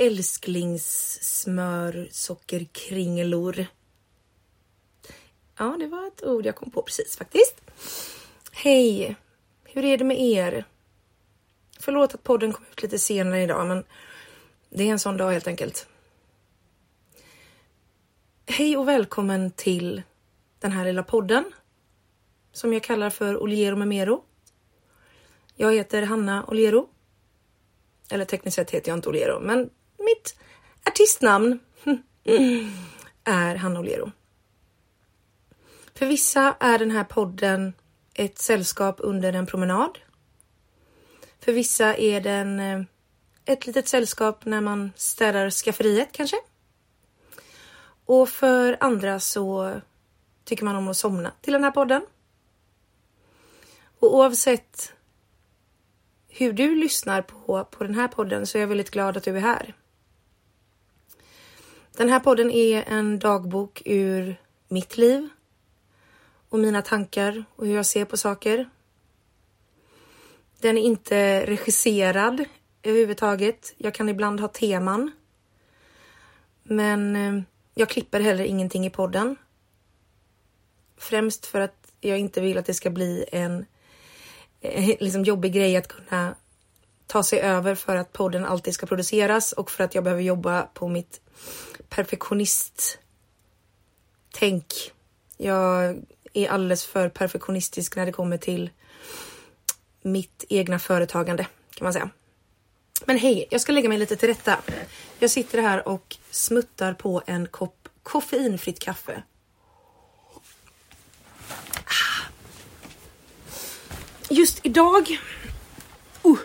älsklingssmörsockerkringlor. Ja, det var ett ord jag kom på precis faktiskt. Hej! Hur är det med er? Förlåt att podden kom ut lite senare idag, men det är en sån dag helt enkelt. Hej och välkommen till den här lilla podden som jag kallar för Oliero med Mero. Jag heter Hanna Oliero. Eller tekniskt sett heter jag inte Oliero, men mitt artistnamn är Hanna Olero. För vissa är den här podden ett sällskap under en promenad. För vissa är den eh, ett litet sällskap när man städar skafferiet kanske. Och för andra så tycker man om att somna till den här podden. Och oavsett hur du lyssnar på, på den här podden så är jag väldigt glad att du är här. Den här podden är en dagbok ur mitt liv och mina tankar och hur jag ser på saker. Den är inte regisserad överhuvudtaget. Jag kan ibland ha teman. Men eh, jag klipper heller ingenting i podden. Främst för att jag inte vill att det ska bli en eh, liksom jobbig grej att kunna ta sig över för att podden alltid ska produceras och för att jag behöver jobba på mitt perfektionist tänk. Jag är alldeles för perfektionistisk när det kommer till mitt egna företagande kan man säga. Men hej, jag ska lägga mig lite till rätta. Jag sitter här och smuttar på en kopp koffeinfritt kaffe. Ah. Just idag... Uh.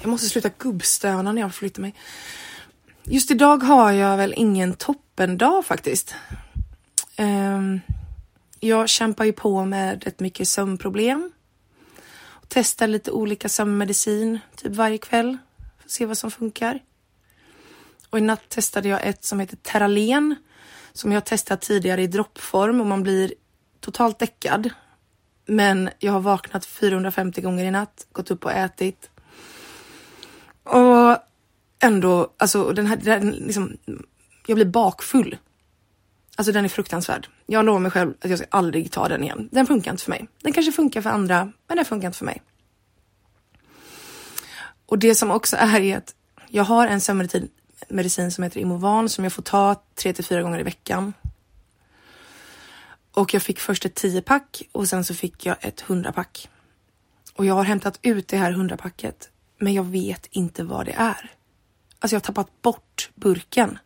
Jag måste sluta gubbstöna när jag flyttar mig. Just idag har jag väl ingen toppendag faktiskt. Ehm, jag kämpar ju på med ett mycket sömnproblem. Och testar lite olika sömnmedicin typ varje kväll för att se vad som funkar. Och i natt testade jag ett som heter Terralen som jag testat tidigare i droppform och man blir totalt däckad. Men jag har vaknat 450 gånger i natt, gått upp och ätit. Och ändå, alltså den här, den, liksom, jag blir bakfull Alltså den är fruktansvärd. Jag lovar mig själv att jag ska aldrig ta den igen. Den funkar inte för mig. Den kanske funkar för andra, men den funkar inte för mig. Och det som också är är att jag har en sömnmedicin som heter Imovan som jag får ta tre till fyra gånger i veckan. Och jag fick först ett 10 pack och sen så fick jag ett 100 pack. Och jag har hämtat ut det här 100 packet, men jag vet inte vad det är. Alltså jag har tappat bort burken.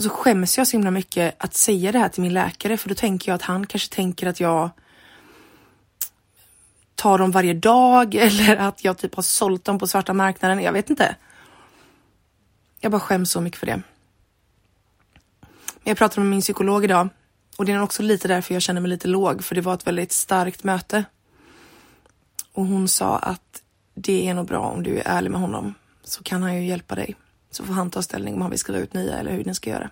Och så skäms jag så himla mycket att säga det här till min läkare för då tänker jag att han kanske tänker att jag tar dem varje dag eller att jag typ har sålt dem på svarta marknaden. Jag vet inte. Jag bara skäms så mycket för det. Men jag pratade med min psykolog idag och det är också lite därför jag känner mig lite låg för det var ett väldigt starkt möte. Och hon sa att det är nog bra om du är ärlig med honom så kan han ju hjälpa dig. Så får han ta ställning om han vill skriva ut nya eller hur ni ska göra.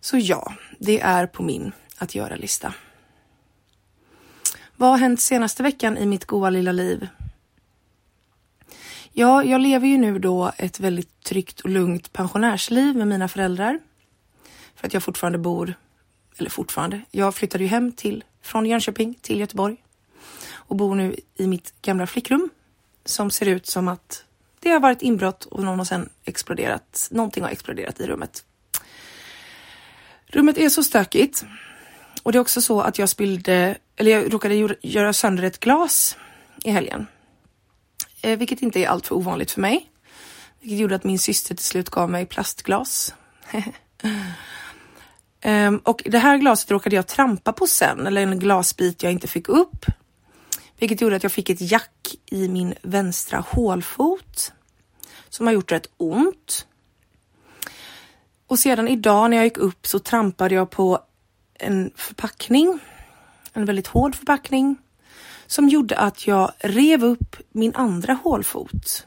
Så ja, det är på min att göra-lista. Vad har hänt senaste veckan i mitt goa lilla liv? Ja, jag lever ju nu då ett väldigt tryggt och lugnt pensionärsliv med mina föräldrar. För att jag fortfarande bor, eller fortfarande, jag flyttade ju hem till, från Jönköping till Göteborg och bor nu i mitt gamla flickrum som ser ut som att det har varit inbrott och någon har sen exploderat. Någonting har exploderat i rummet. Rummet är så stökigt. Och det är också så att jag spillde, eller jag råkade göra sönder ett glas i helgen. Eh, vilket inte är alltför ovanligt för mig. Vilket gjorde att min syster till slut gav mig plastglas. um, och det här glaset råkade jag trampa på sen, eller en glasbit jag inte fick upp. Vilket gjorde att jag fick ett jack i min vänstra hålfot som har gjort rätt ont. Och sedan idag när jag gick upp så trampade jag på en förpackning, en väldigt hård förpackning som gjorde att jag rev upp min andra hålfot.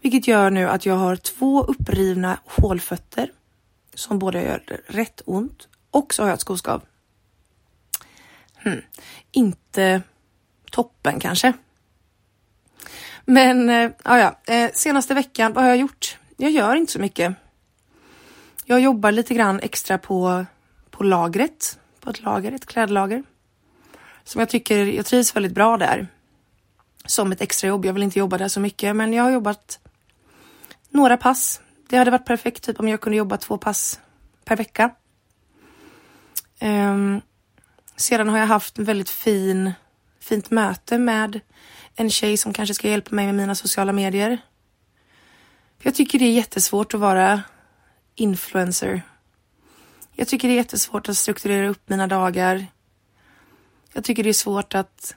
Vilket gör nu att jag har två upprivna hålfötter som båda gör rätt ont och så har jag ett skoskav. Hmm. Inte toppen kanske. Men äh, ja, eh, senaste veckan, vad har jag gjort? Jag gör inte så mycket. Jag jobbar lite grann extra på, på lagret, på ett lager, ett klädlager. Som jag tycker, jag trivs väldigt bra där. Som ett extrajobb. Jag vill inte jobba där så mycket, men jag har jobbat några pass. Det hade varit perfekt typ om jag kunde jobba två pass per vecka. Um, sedan har jag haft en väldigt fin, fint möte med en tjej som kanske ska hjälpa mig med mina sociala medier. jag tycker det är jättesvårt att vara influencer. Jag tycker det är jättesvårt att strukturera upp mina dagar. Jag tycker det är svårt att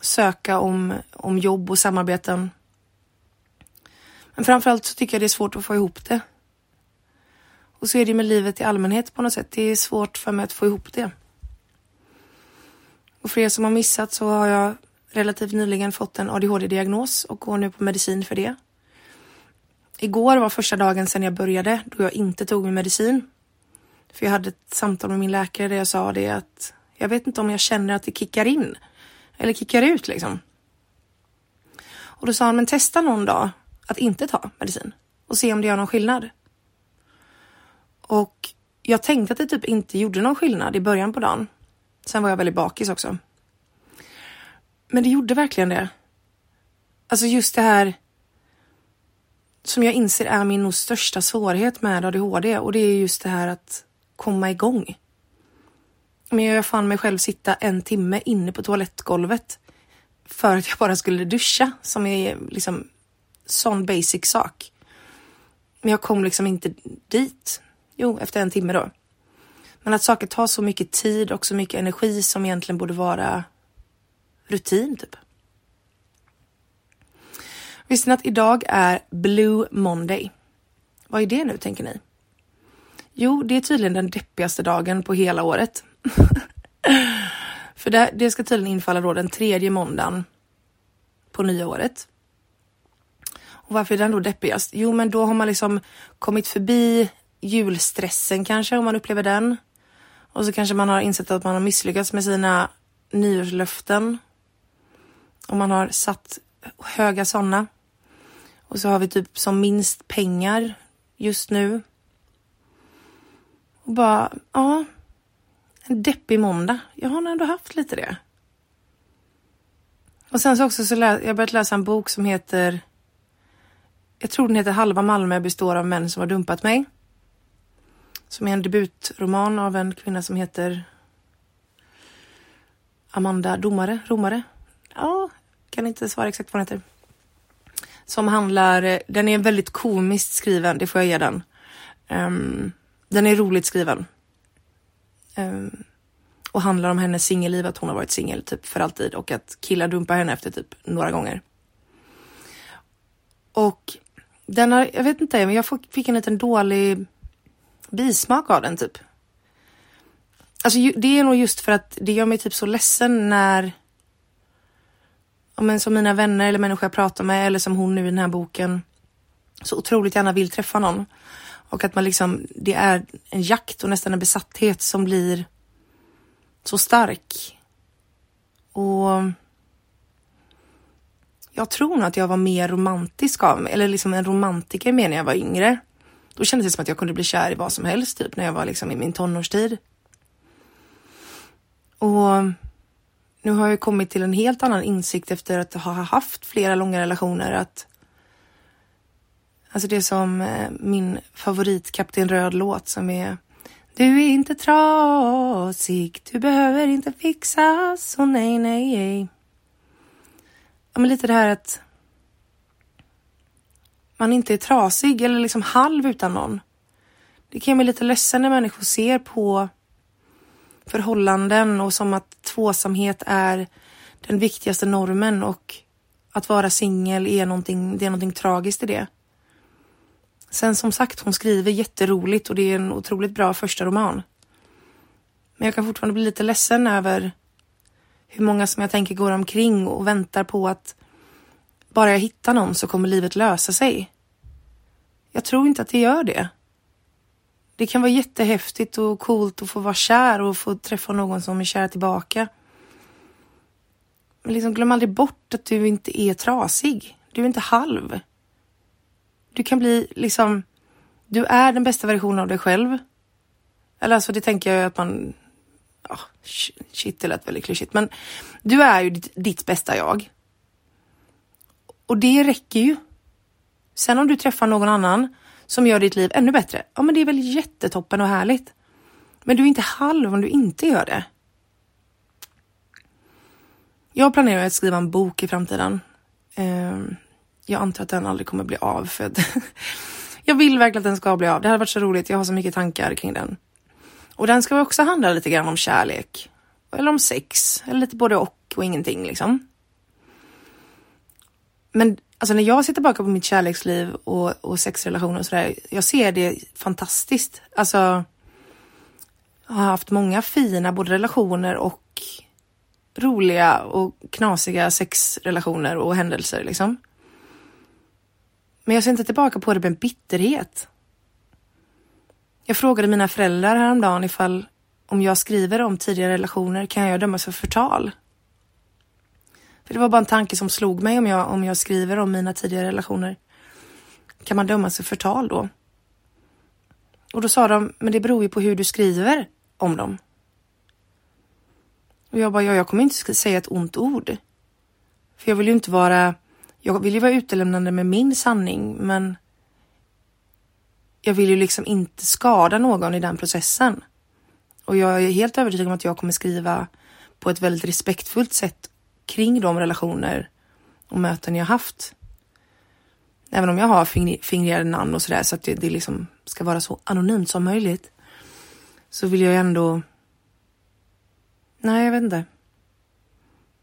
söka om, om jobb och samarbeten. Men framförallt så tycker jag det är svårt att få ihop det. Och så är det med livet i allmänhet på något sätt. Det är svårt för mig att få ihop det. Och för er som har missat så har jag relativt nyligen fått en ADHD-diagnos och går nu på medicin för det. Igår var första dagen sedan jag började då jag inte tog min medicin. För jag hade ett samtal med min läkare där jag sa det att jag vet inte om jag känner att det kickar in eller kickar ut liksom. Och då sa han, men testa någon dag att inte ta medicin och se om det gör någon skillnad. Och jag tänkte att det typ inte gjorde någon skillnad i början på dagen. Sen var jag väldigt bakis också. Men det gjorde verkligen det. Alltså just det här som jag inser är min nog största svårighet med ADHD och det är just det här att komma igång. Men jag fann mig själv sitta en timme inne på toalettgolvet för att jag bara skulle duscha som är liksom sån basic sak. Men jag kom liksom inte dit. Jo, efter en timme då. Men att saker tar så mycket tid och så mycket energi som egentligen borde vara rutin typ. Visste ni att idag är Blue Monday? Vad är det nu tänker ni? Jo, det är tydligen den deppigaste dagen på hela året. För det, det ska tydligen infalla då den tredje måndagen på nya året. Och varför är den då deppigast? Jo, men då har man liksom kommit förbi julstressen kanske, om man upplever den. Och så kanske man har insett att man har misslyckats med sina nyårslöften. Och man har satt höga sådana. Och så har vi typ som minst pengar just nu. Och bara, ja. En deppig måndag. Jag har ändå haft lite det. Och sen så också så lä jag börjat läsa en bok som heter jag tror den heter Halva Malmö består av män som har dumpat mig. Som är en debutroman av en kvinna som heter Amanda Domare, Romare. Ja, kan inte svara exakt vad den heter. Som handlar, eh, den är väldigt komiskt skriven, det får jag ge den. Um, den är roligt skriven. Um, och handlar om hennes singelliv, att hon har varit singel typ för alltid och att killar dumpar henne efter typ några gånger. Och den har, jag vet inte, men jag fick en liten dålig bismak av den typ. Alltså det är nog just för att det gör mig typ så ledsen när men som mina vänner eller människor jag pratar med eller som hon nu i den här boken så otroligt gärna vill träffa någon. Och att man liksom, det är en jakt och nästan en besatthet som blir så stark. Och jag tror nog att jag var mer romantisk av mig, eller liksom en romantiker mer när jag var yngre. Då kändes det som att jag kunde bli kär i vad som helst, typ när jag var liksom i min tonårstid. Och nu har jag kommit till en helt annan insikt efter att ha haft flera långa relationer att Alltså det som eh, min favorit Kapten Röd-låt som är Du är inte trasig, du behöver inte fixas, och nej, nej, nej. Ja, men lite det här att man inte är trasig eller liksom halv utan någon. Det kan göra mig lite ledsen när människor ser på förhållanden och som att tvåsamhet är den viktigaste normen och att vara singel är någonting, det är någonting tragiskt i det. Sen som sagt, hon skriver jätteroligt och det är en otroligt bra första roman. Men jag kan fortfarande bli lite ledsen över hur många som jag tänker går omkring och väntar på att bara jag hittar någon så kommer livet lösa sig. Jag tror inte att det gör det. Det kan vara jättehäftigt och coolt att få vara kär och få träffa någon som är kär tillbaka. Men liksom glöm aldrig bort att du inte är trasig. Du är inte halv. Du kan bli liksom, du är den bästa versionen av dig själv. Eller alltså det tänker jag att man, oh, shit det lät väldigt klyschigt, men du är ju ditt, ditt bästa jag. Och det räcker ju. Sen om du träffar någon annan som gör ditt liv ännu bättre, ja men det är väl jättetoppen och härligt. Men du är inte halv om du inte gör det. Jag planerar att skriva en bok i framtiden. Ehm, jag antar att den aldrig kommer bli av för att jag vill verkligen att den ska bli av. Det hade varit så roligt. Jag har så mycket tankar kring den. Och den ska också handla lite grann om kärlek. Eller om sex. Eller lite både och och ingenting liksom. Men alltså när jag ser tillbaka på mitt kärleksliv och, och sexrelationer och sådär. Jag ser det fantastiskt. Alltså. Jag har haft många fina både relationer och roliga och knasiga sexrelationer och händelser liksom. Men jag ser inte tillbaka på det med bitterhet. Jag frågade mina föräldrar häromdagen ifall om jag skriver om tidigare relationer kan jag dömas för förtal. För det var bara en tanke som slog mig om jag, om jag skriver om mina tidigare relationer. Kan man dömas för förtal då? Och då sa de, men det beror ju på hur du skriver om dem. Och jag bara, ja, jag kommer inte säga ett ont ord. För jag vill ju inte vara, jag vill ju vara utelämnande med min sanning, men jag vill ju liksom inte skada någon i den processen. Och jag är helt övertygad om att jag kommer skriva på ett väldigt respektfullt sätt kring de relationer och möten jag haft. Även om jag har fingrerade namn och sådär så att det, det liksom ska vara så anonymt som möjligt. Så vill jag ändå Nej, jag vet inte.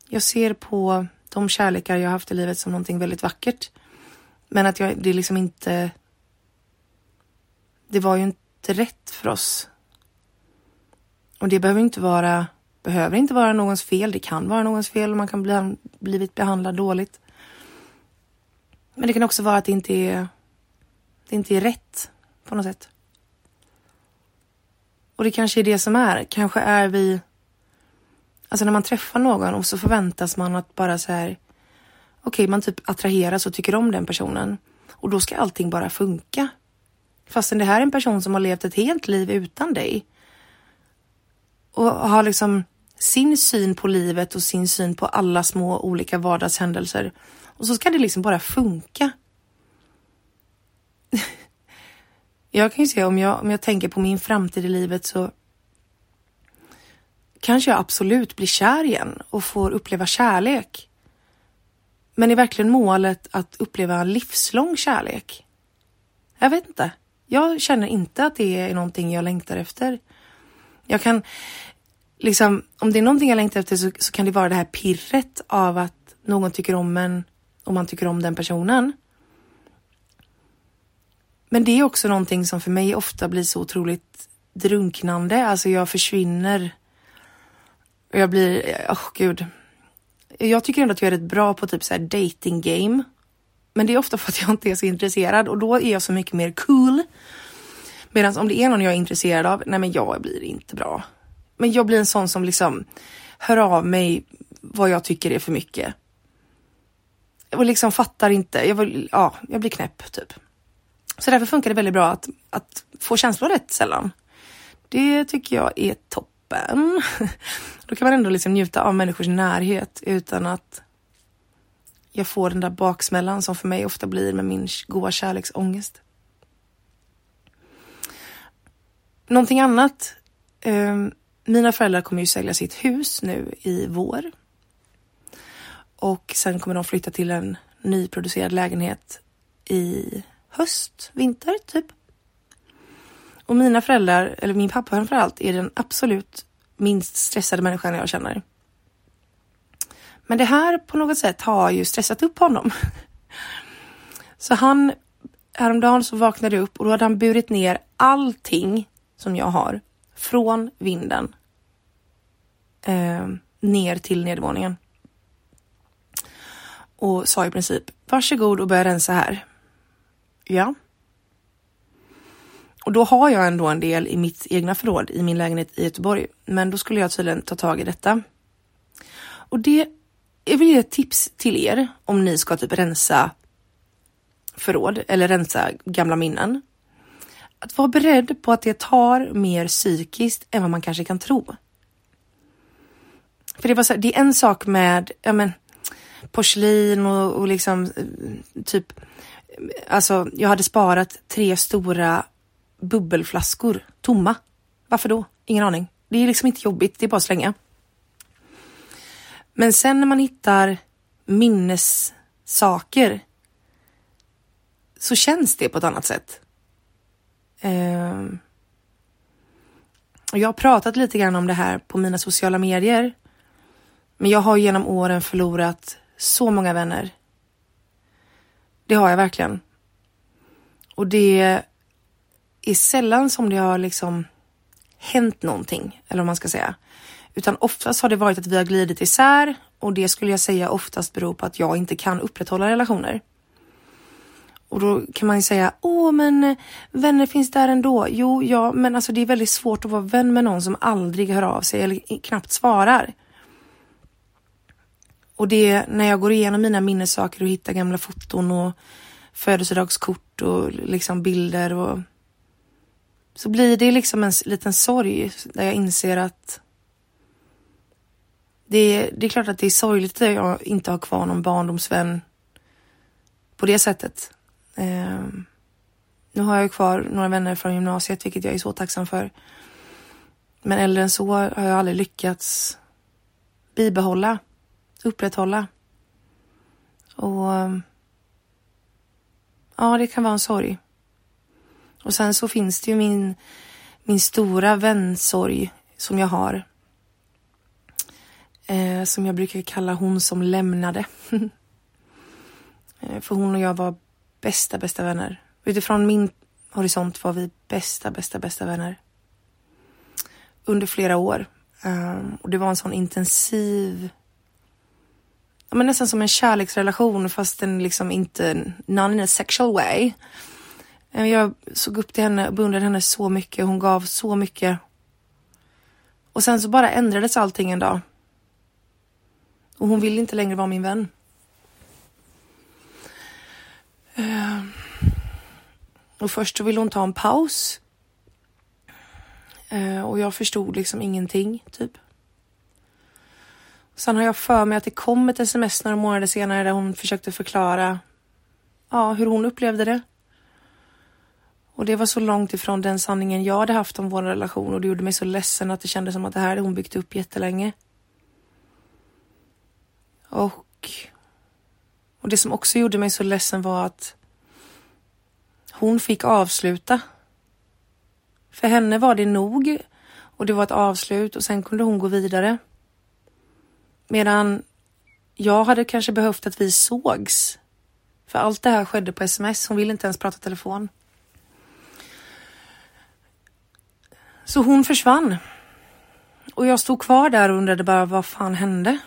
Jag ser på de kärlekar jag haft i livet som någonting väldigt vackert. Men att jag, det är liksom inte... Det var ju inte rätt för oss. Och det behöver inte vara, behöver inte vara någons fel. Det kan vara någons fel och man kan bli blivit behandlad dåligt. Men det kan också vara att det inte är, det inte är rätt på något sätt. Och det kanske är det som är. Kanske är vi Alltså när man träffar någon och så förväntas man att bara så här. Okej, okay, man typ attraheras och tycker om den personen och då ska allting bara funka. Fastän det här är en person som har levt ett helt liv utan dig. Och har liksom sin syn på livet och sin syn på alla små olika vardagshändelser. Och så ska det liksom bara funka. jag kan ju se om jag, om jag tänker på min framtid i livet så kanske jag absolut blir kär igen och får uppleva kärlek. Men är verkligen målet att uppleva en livslång kärlek? Jag vet inte. Jag känner inte att det är någonting jag längtar efter. Jag kan liksom, om det är någonting jag längtar efter så, så kan det vara det här pirret av att någon tycker om en och man tycker om den personen. Men det är också någonting som för mig ofta blir så otroligt drunknande. Alltså jag försvinner och jag blir, åh oh, gud. Jag tycker ändå att jag är rätt bra på typ så här dating game. Men det är ofta för att jag inte är så intresserad och då är jag så mycket mer cool. Medan om det är någon jag är intresserad av, nej men jag blir inte bra. Men jag blir en sån som liksom hör av mig vad jag tycker är för mycket. Och liksom fattar inte, jag, vill, ja, jag blir knäpp typ. Så därför funkar det väldigt bra att, att få känslor rätt sällan. Det tycker jag är toppen. Då kan man ändå liksom njuta av människors närhet utan att jag får den där baksmällan som för mig ofta blir med min goa kärleksångest. Någonting annat. Eh, mina föräldrar kommer ju sälja sitt hus nu i vår. Och sen kommer de flytta till en nyproducerad lägenhet i höst, vinter typ. Och mina föräldrar, eller min pappa framförallt, är den absolut minst stressade människan jag känner. Men det här på något sätt har ju stressat upp honom. Så han, häromdagen så vaknade jag upp och då hade han burit ner allting som jag har från vinden eh, ner till nedervåningen. Och sa i princip varsågod och börja rensa här. Ja, och då har jag ändå en del i mitt egna förråd i min lägenhet i Göteborg. Men då skulle jag tydligen ta tag i detta. Och det är väl ett tips till er om ni ska typ rensa förråd eller rensa gamla minnen. Att vara beredd på att det tar mer psykiskt än vad man kanske kan tro. För det var så, det är en sak med, ja men, porslin och, och liksom eh, typ, alltså jag hade sparat tre stora bubbelflaskor tomma. Varför då? Ingen aning. Det är liksom inte jobbigt, det är bara att slänga. Men sen när man hittar minnessaker så känns det på ett annat sätt. Eh, jag har pratat lite grann om det här på mina sociala medier. Men jag har genom åren förlorat så många vänner. Det har jag verkligen. Och det är sällan som det har liksom hänt någonting, eller vad man ska säga. Utan oftast har det varit att vi har glidit isär och det skulle jag säga oftast beror på att jag inte kan upprätthålla relationer. Och då kan man ju säga, åh men eh, vänner finns där ändå. Jo, ja, men alltså det är väldigt svårt att vara vän med någon som aldrig hör av sig eller knappt svarar. Och det när jag går igenom mina minnessaker och hittar gamla foton och födelsedagskort och liksom bilder och så blir det liksom en liten sorg där jag inser att det är, det är klart att det är sorgligt att jag inte har kvar någon barndomsvän på det sättet. Eh, nu har jag kvar några vänner från gymnasiet, vilket jag är så tacksam för. Men äldre än så har jag aldrig lyckats bibehålla, upprätthålla. Och ehm, ja, det kan vara en sorg. Och sen så finns det ju min, min stora vänsorg som jag har. Eh, som jag brukar kalla hon som lämnade. Eh, för hon och jag var bästa, bästa vänner. Utifrån min horisont var vi bästa, bästa, bästa vänner. Under flera år. Um, och det var en sån intensiv ja, men nästan som en kärleksrelation fast den liksom inte, non in a sexual way. Ehm, jag såg upp till henne och beundrade henne så mycket. Hon gav så mycket. Och sen så bara ändrades allting en dag. Och hon vill inte längre vara min vän. Uh, Ehm, och först så ville hon ta en paus. Ehm, och jag förstod liksom ingenting, typ. Sen har jag för mig att det kom ett sms några månader senare där hon försökte förklara ja, hur hon upplevde det. Och det var så långt ifrån den sanningen jag hade haft om vår relation och det gjorde mig så ledsen att det kändes som att det här hade hon byggt upp jättelänge. Och, och det som också gjorde mig så ledsen var att hon fick avsluta. För henne var det nog och det var ett avslut och sen kunde hon gå vidare. Medan jag hade kanske behövt att vi sågs. För allt det här skedde på sms. Hon ville inte ens prata telefon. Så hon försvann. Och jag stod kvar där och undrade bara vad fan hände?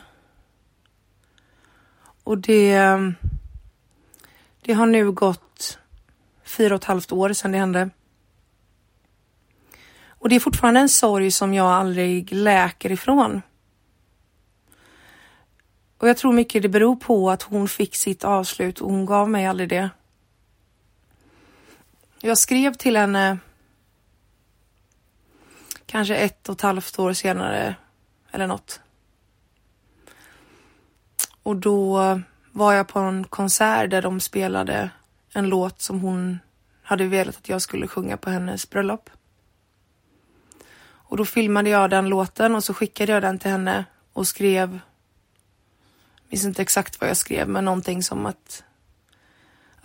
Och det, ehm, det har nu gått fyra och ett halvt år sedan det hände. Och det är fortfarande en sorg som jag aldrig läker ifrån. Och jag tror mycket det beror på att hon fick sitt avslut och hon gav mig aldrig det. Jag skrev till henne kanske ett och ett halvt år senare eller något. Och då var jag på en konsert där de spelade en låt som hon hade velat att jag skulle sjunga på hennes bröllop. Och då filmade jag den låten och så skickade jag den till henne och skrev, minns inte exakt vad jag skrev, men någonting som att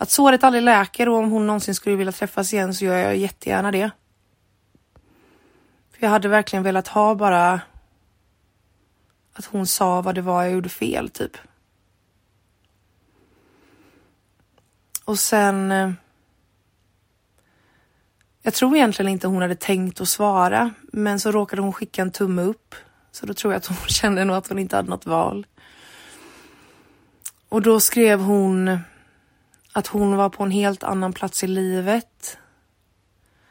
att såret aldrig läker och om hon någonsin skulle vilja träffas igen så gör jag jättegärna det. För jag hade verkligen velat ha bara att hon sa vad det var jag gjorde fel typ. Och sen... Eh, jag tror egentligen inte hon hade tänkt att svara, men så råkade hon skicka en tumme upp. Så då tror jag att hon kände nog att hon inte hade något val. Och då skrev hon att hon var på en helt annan plats i livet.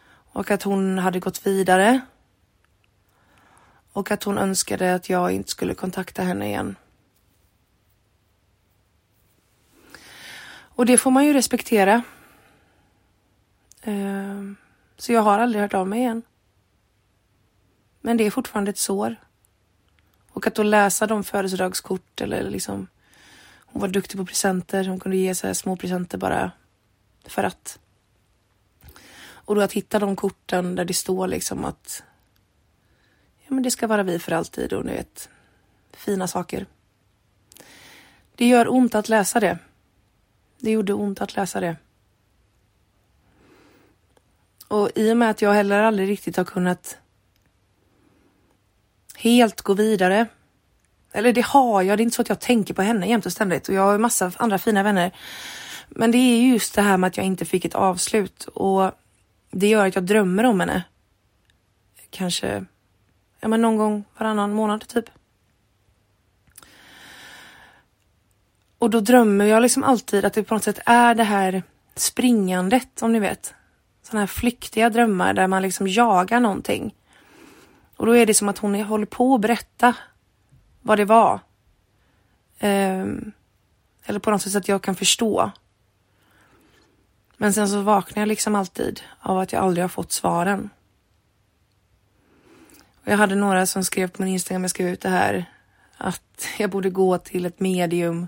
Och att hon hade gått vidare. Och att hon önskade att jag inte skulle kontakta henne igen. Och det får man ju respektera. Ehm, så jag har aldrig hört av mig igen. Men det är fortfarande ett sår. Och att då läsa de födelsedagskort eller liksom hon var duktig på presenter. Hon kunde ge så här små presenter bara för att. Och då att hitta de korten där det står liksom att ja, men det ska vara vi för alltid och ni vet fina saker. Det gör ont att läsa det. Det gjorde ont att läsa det. Och i och med att jag heller aldrig riktigt har kunnat helt gå vidare. Eller det har jag, det är inte så att jag tänker på henne jämt och ständigt och jag har massa andra fina vänner. Men det är just det här med att jag inte fick ett avslut och det gör att jag drömmer om henne. Kanske, ja men någon gång varannan månad typ. Och då drömmer jag liksom alltid att det på något sätt är det här springandet, om ni vet. Sådana här flyktiga drömmar där man liksom jagar någonting. Och då är det som att hon håller på att berätta vad det var. Um, eller på något sätt att jag kan förstå. Men sen så vaknar jag liksom alltid av att jag aldrig har fått svaren. Och jag hade några som skrev på min Instagram, jag skrev ut det här, att jag borde gå till ett medium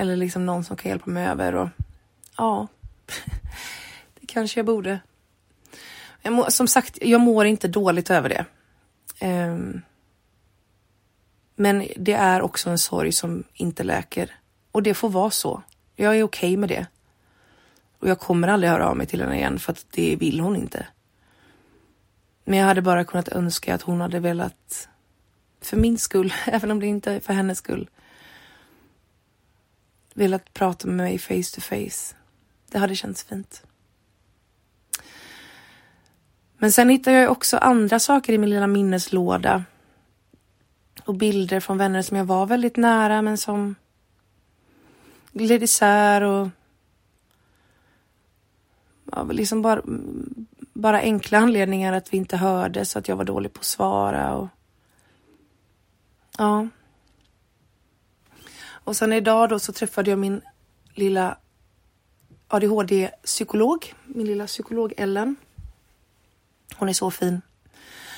eller liksom någon som kan hjälpa mig över och ja, det kanske jag borde. Jag må, som sagt, jag mår inte dåligt över det. Um, men det är också en sorg som inte läker och det får vara så. Jag är okej okay med det. Och jag kommer aldrig höra av mig till henne igen för att det vill hon inte. Men jag hade bara kunnat önska att hon hade velat, för min skull, även om det inte är för hennes skull, velat prata med mig face to face. Det hade känts fint. Men sen hittar jag också andra saker i min lilla minneslåda. Och bilder från vänner som jag var väldigt nära men som gled isär och ja, liksom bara, bara enkla anledningar att vi inte hördes, att jag var dålig på att svara och ja. Och sen idag då så träffade jag min lilla ADHD-psykolog, min lilla psykolog Ellen. Hon är så fin.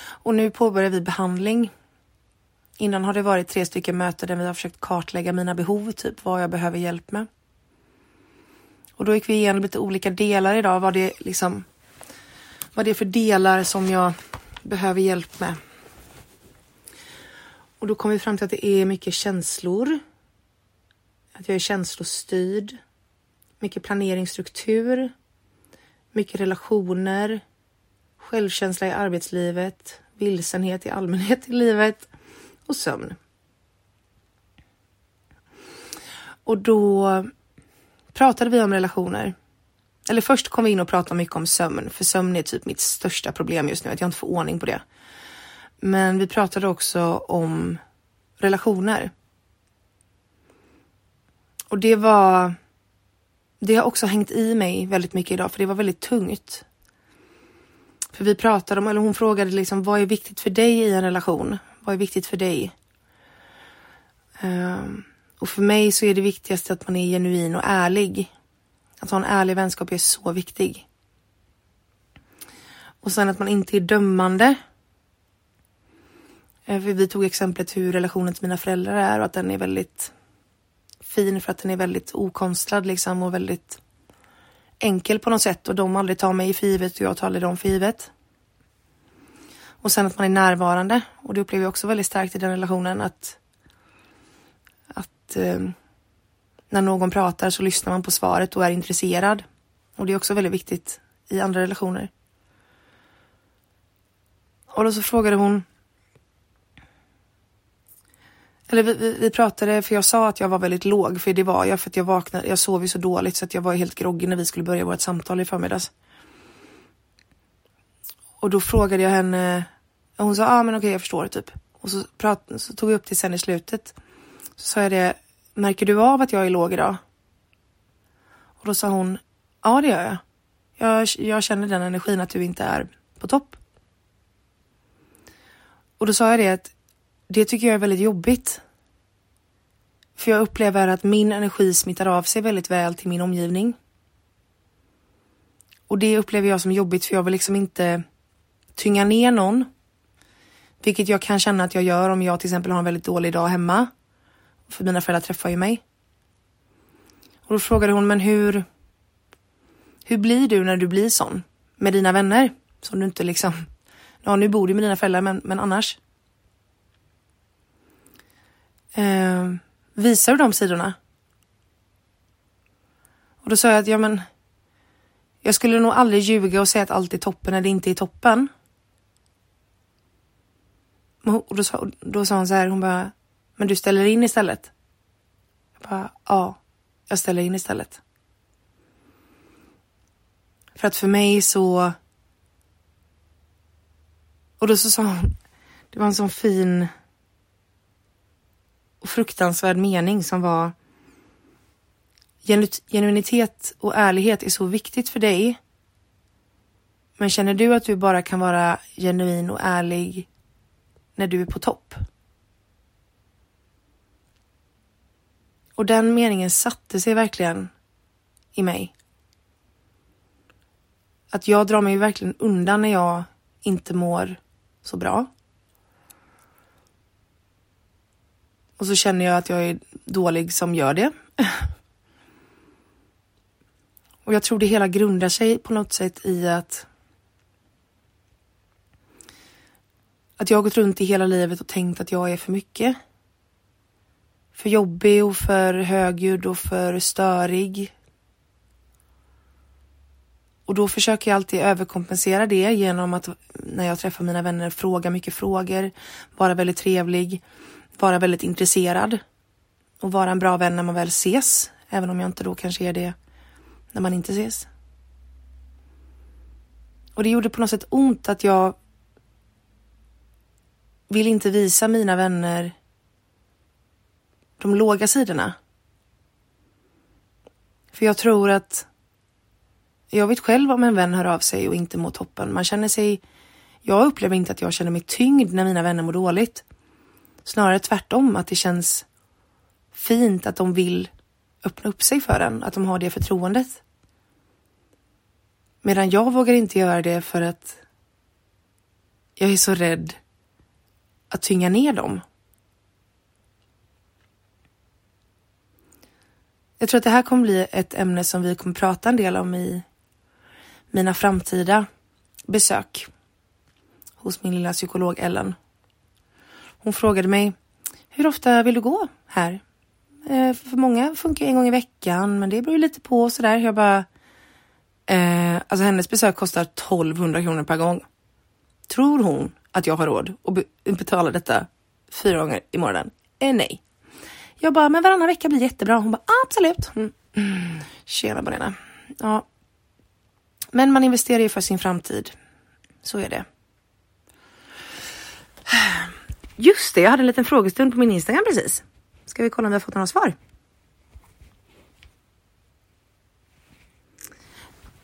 Och nu påbörjar vi behandling. Innan har det varit tre stycken möten där vi har försökt kartlägga mina behov, typ vad jag behöver hjälp med. Och då gick vi igenom lite olika delar idag, vad det liksom vad det är för delar som jag behöver hjälp med. Och då kom vi fram till att det är mycket känslor. Att jag är känslostyrd. Mycket planeringsstruktur. Mycket relationer. Självkänsla i arbetslivet. Vilsenhet i allmänhet i livet. Och sömn. Och då pratade vi om relationer. Eller först kom vi in och pratade mycket om sömn, för sömn är typ mitt största problem just nu, att jag inte får ordning på det. Men vi pratade också om relationer. Och det var... Det har också hängt i mig väldigt mycket idag, för det var väldigt tungt. För vi pratade om, eller hon frågade liksom, vad är viktigt för dig i en relation? Vad är viktigt för dig? Um, och för mig så är det viktigaste att man är genuin och ärlig. Att ha en ärlig vänskap är så viktig. Och sen att man inte är dömande. Eh, för vi tog exemplet hur relationen till mina föräldrar är och att den är väldigt fin för att den är väldigt okonstlad liksom och väldigt enkel på något sätt och de aldrig tar mig för givet och jag tar aldrig dem för givet. Och sen att man är närvarande och det upplever jag också väldigt starkt i den relationen att eh, när någon pratar så lyssnar man på svaret och är intresserad. Och det är också väldigt viktigt i andra relationer. Och då så frågade hon eller vi, vi, vi, pratade, för jag sa att jag var väldigt låg, för det var jag, för att jag vaknade, jag sov ju så dåligt så att jag var helt groggy när vi skulle börja vårt samtal i förmiddags. Och då frågade jag henne, och hon sa, ja ah, men okej jag förstår det typ. Och så, prat, så tog vi upp det sen i slutet. Så sa jag det, märker du av att jag är låg idag? Och då sa hon, ja det gör jag. Jag, jag känner den energin att du inte är på topp. Och då sa jag det att det tycker jag är väldigt jobbigt. För jag upplever att min energi smittar av sig väldigt väl till min omgivning. Och det upplever jag som jobbigt för jag vill liksom inte tynga ner någon. Vilket jag kan känna att jag gör om jag till exempel har en väldigt dålig dag hemma. För mina föräldrar träffar ju mig. Och då frågade hon, men hur, hur blir du när du blir sån? Med dina vänner? Som du inte liksom, ja nu bor du med dina föräldrar men, men annars. Eh, visar du de sidorna? Och då sa jag att, ja men, jag skulle nog aldrig ljuga och säga att allt är toppen när det inte är toppen. Och då sa, då sa hon så här, hon bara, men du ställer in istället? Jag bara, ja, jag ställer in istället. För att för mig så... Och då så sa hon, det var en sån fin och fruktansvärd mening som var Genuinitet och ärlighet är så viktigt för dig. Men känner du att du bara kan vara genuin och ärlig när du är på topp? Och den meningen satte sig verkligen i mig. Att jag drar mig verkligen undan när jag inte mår så bra. Och så känner jag att jag är dålig som gör det. Och jag tror det hela grundar sig på något sätt i att att jag har gått runt i hela livet och tänkt att jag är för mycket. För jobbig och för högljudd och för störig. Och då försöker jag alltid överkompensera det genom att när jag träffar mina vänner fråga mycket frågor, vara väldigt trevlig, vara väldigt intresserad och vara en bra vän när man väl ses, även om jag inte då kanske är det när man inte ses. Och det gjorde på något sätt ont att jag vill inte visa mina vänner de låga sidorna. För jag tror att jag vet själv om en vän hör av sig och inte mår toppen. Man känner sig, jag upplever inte att jag känner mig tyngd när mina vänner mår dåligt. Snarare tvärtom, att det känns fint att de vill öppna upp sig för en, att de har det förtroendet. Medan jag vågar inte göra det för att jag är så rädd att tynga ner dem. Jag tror att det här kommer bli ett ämne som vi kommer prata en del om i mina framtida besök hos min lilla psykolog Ellen. Hon frågade mig, hur ofta vill du gå här? Eh, för många funkar en gång i veckan, men det beror lite på och sådär. Jag bara, eh, alltså hennes besök kostar 1200 kronor per gång. Tror hon att jag har råd att betala detta fyra gånger i månaden? Eh, nej. Jag bara, men varannan vecka blir jättebra. Hon bara, absolut. Mm. Tjena Marlena. Ja. Men man investerar ju för sin framtid. Så är det. Just det, jag hade en liten frågestund på min Instagram precis. Ska vi kolla om vi har fått några svar?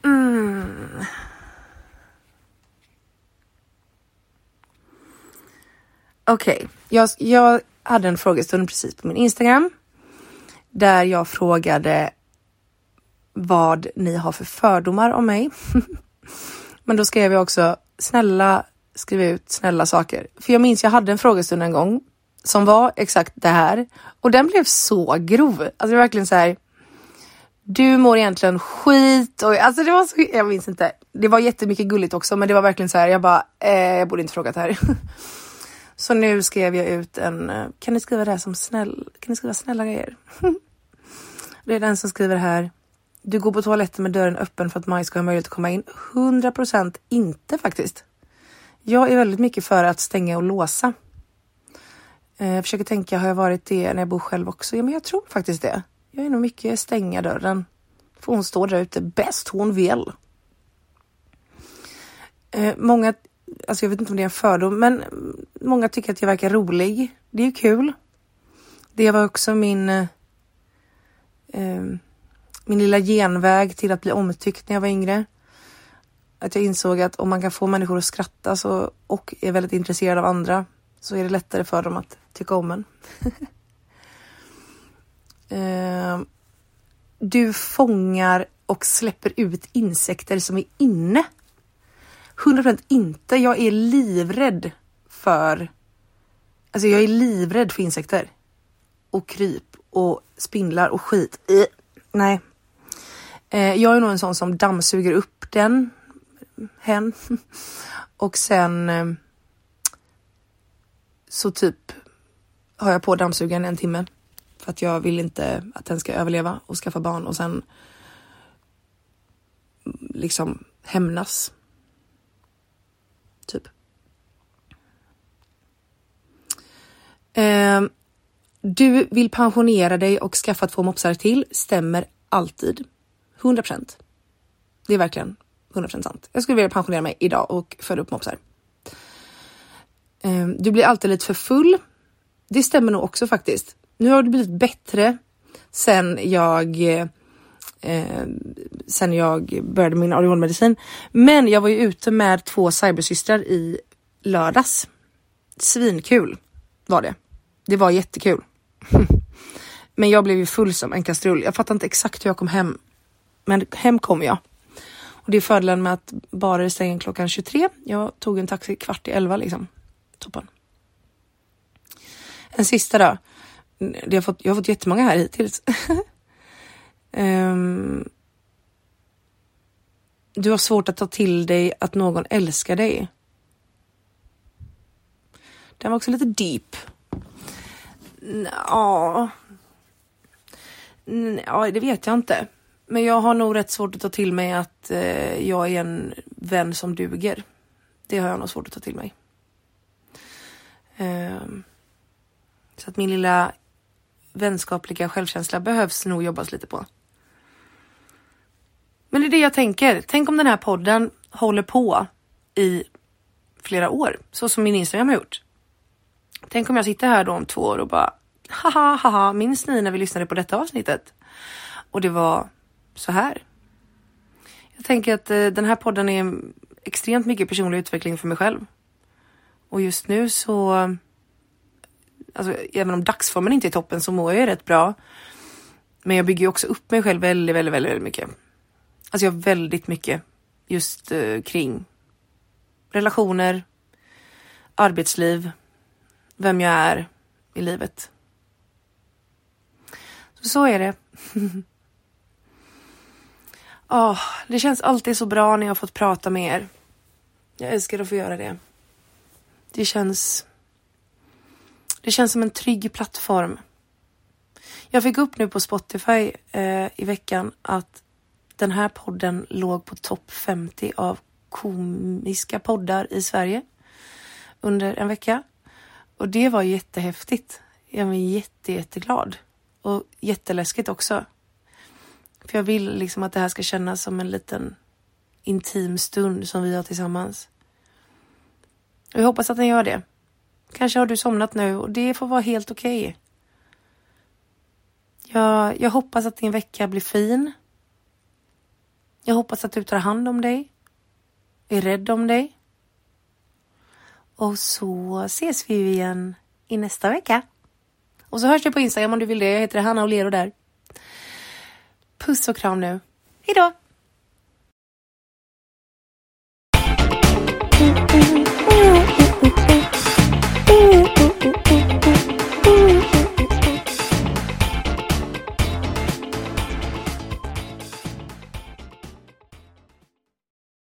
Mm. Okej, okay. jag, jag hade en frågestund precis på min Instagram där jag frågade vad ni har för fördomar om mig. Men då skrev jag också snälla skriva ut snälla saker. För jag minns jag hade en frågestund en gång som var exakt det här och den blev så grov. Alltså det var verkligen så här. Du mår egentligen skit och alltså det var så, jag minns inte. Det var jättemycket gulligt också, men det var verkligen så här. Jag bara, eh, jag borde inte frågat det här. så nu skrev jag ut en, eh, kan ni skriva det här som snäll, kan ni skriva snälla grejer? det är den som skriver här. Du går på toaletten med dörren öppen för att Maj ska ha möjlighet att komma in. 100% inte faktiskt. Jag är väldigt mycket för att stänga och låsa. Eh, jag försöker tänka, har jag varit det när jag bor själv också? Ja, men jag tror faktiskt det. Jag är nog mycket stänga dörren. Får hon stå där ute bäst hon vill. Eh, många, alltså jag vet inte om det är en fördom, men många tycker att jag verkar rolig. Det är ju kul. Det var också min eh, eh min lilla genväg till att bli omtyckt när jag var yngre. Att jag insåg att om man kan få människor att skratta så, och är väldigt intresserad av andra så är det lättare för dem att tycka om en. Eh, du fångar och släpper ut insekter som är inne. 100% inte. Jag är livrädd för... Alltså jag är livrädd för insekter. Och kryp och spindlar och skit. Nej. Eh, jag är nog en sån som dammsuger upp den. Hen. Och sen eh, så typ har jag på dammsugaren en timme för att jag vill inte att den ska överleva och skaffa barn och sen mm, liksom hämnas. Typ. Eh, du vill pensionera dig och skaffa två mopsar till. Stämmer alltid. 100 procent. Det är verkligen 100 procent sant. Jag skulle vilja pensionera mig idag och föda upp mopsar. Ehm, du blir alltid lite för full. Det stämmer nog också faktiskt. Nu har det blivit bättre sen jag eh, sen jag började min ADHD-medicin. Men jag var ju ute med två cybersystrar i lördags. Svinkul var det. Det var jättekul. Men jag blev ju full som en kastrull. Jag fattar inte exakt hur jag kom hem. Men hem kom jag. Och det är fördelen med att bara stänger klockan 23. Jag tog en taxi kvart i elva liksom. Toppen. En sista då. Jag har fått, jag har fått jättemånga här hittills. um, du har svårt att ta till dig att någon älskar dig. Den var också lite deep. Ja. Ja, det vet jag inte. Men jag har nog rätt svårt att ta till mig att eh, jag är en vän som duger. Det har jag nog svårt att ta till mig. Eh, så att min lilla vänskapliga självkänsla behövs nog jobbas lite på. Men det är det jag tänker. Tänk om den här podden håller på i flera år, så som min Instagram har gjort. Tänk om jag sitter här då om två år och bara haha, haha, minns ni när vi lyssnade på detta avsnittet? Och det var så här. Jag tänker att eh, den här podden är extremt mycket personlig utveckling för mig själv. Och just nu så, alltså även om dagsformen inte är toppen så mår jag ju rätt bra. Men jag bygger ju också upp mig själv väldigt, väldigt, väldigt, väldigt mycket. Alltså jag har väldigt mycket just eh, kring relationer, arbetsliv, vem jag är i livet. Så, så är det. oh, det känns alltid så bra när jag fått prata med er. Jag älskar att få göra det. Det känns... Det känns som en trygg plattform. Jag fick upp nu på Spotify eh, i veckan att den här podden låg på topp 50 av komiska poddar i Sverige under en vecka. Och det var jättehäftigt. Jag var jätte, jätteglad. Och jätteläskigt också. För jag vill liksom att det här ska kännas som en liten intim stund som vi har tillsammans. Och jag hoppas att den gör det. Kanske har du somnat nu och det får vara helt okej. Okay. Jag, jag hoppas att din vecka blir fin. Jag hoppas att du tar hand om dig. Är rädd om dig. Och så ses vi igen i nästa vecka. Och så hörs vi på Instagram om du vill det. Jag heter Hanna Olero där. Puss och kram nu. Hejdå! Mm, mm, mm, mm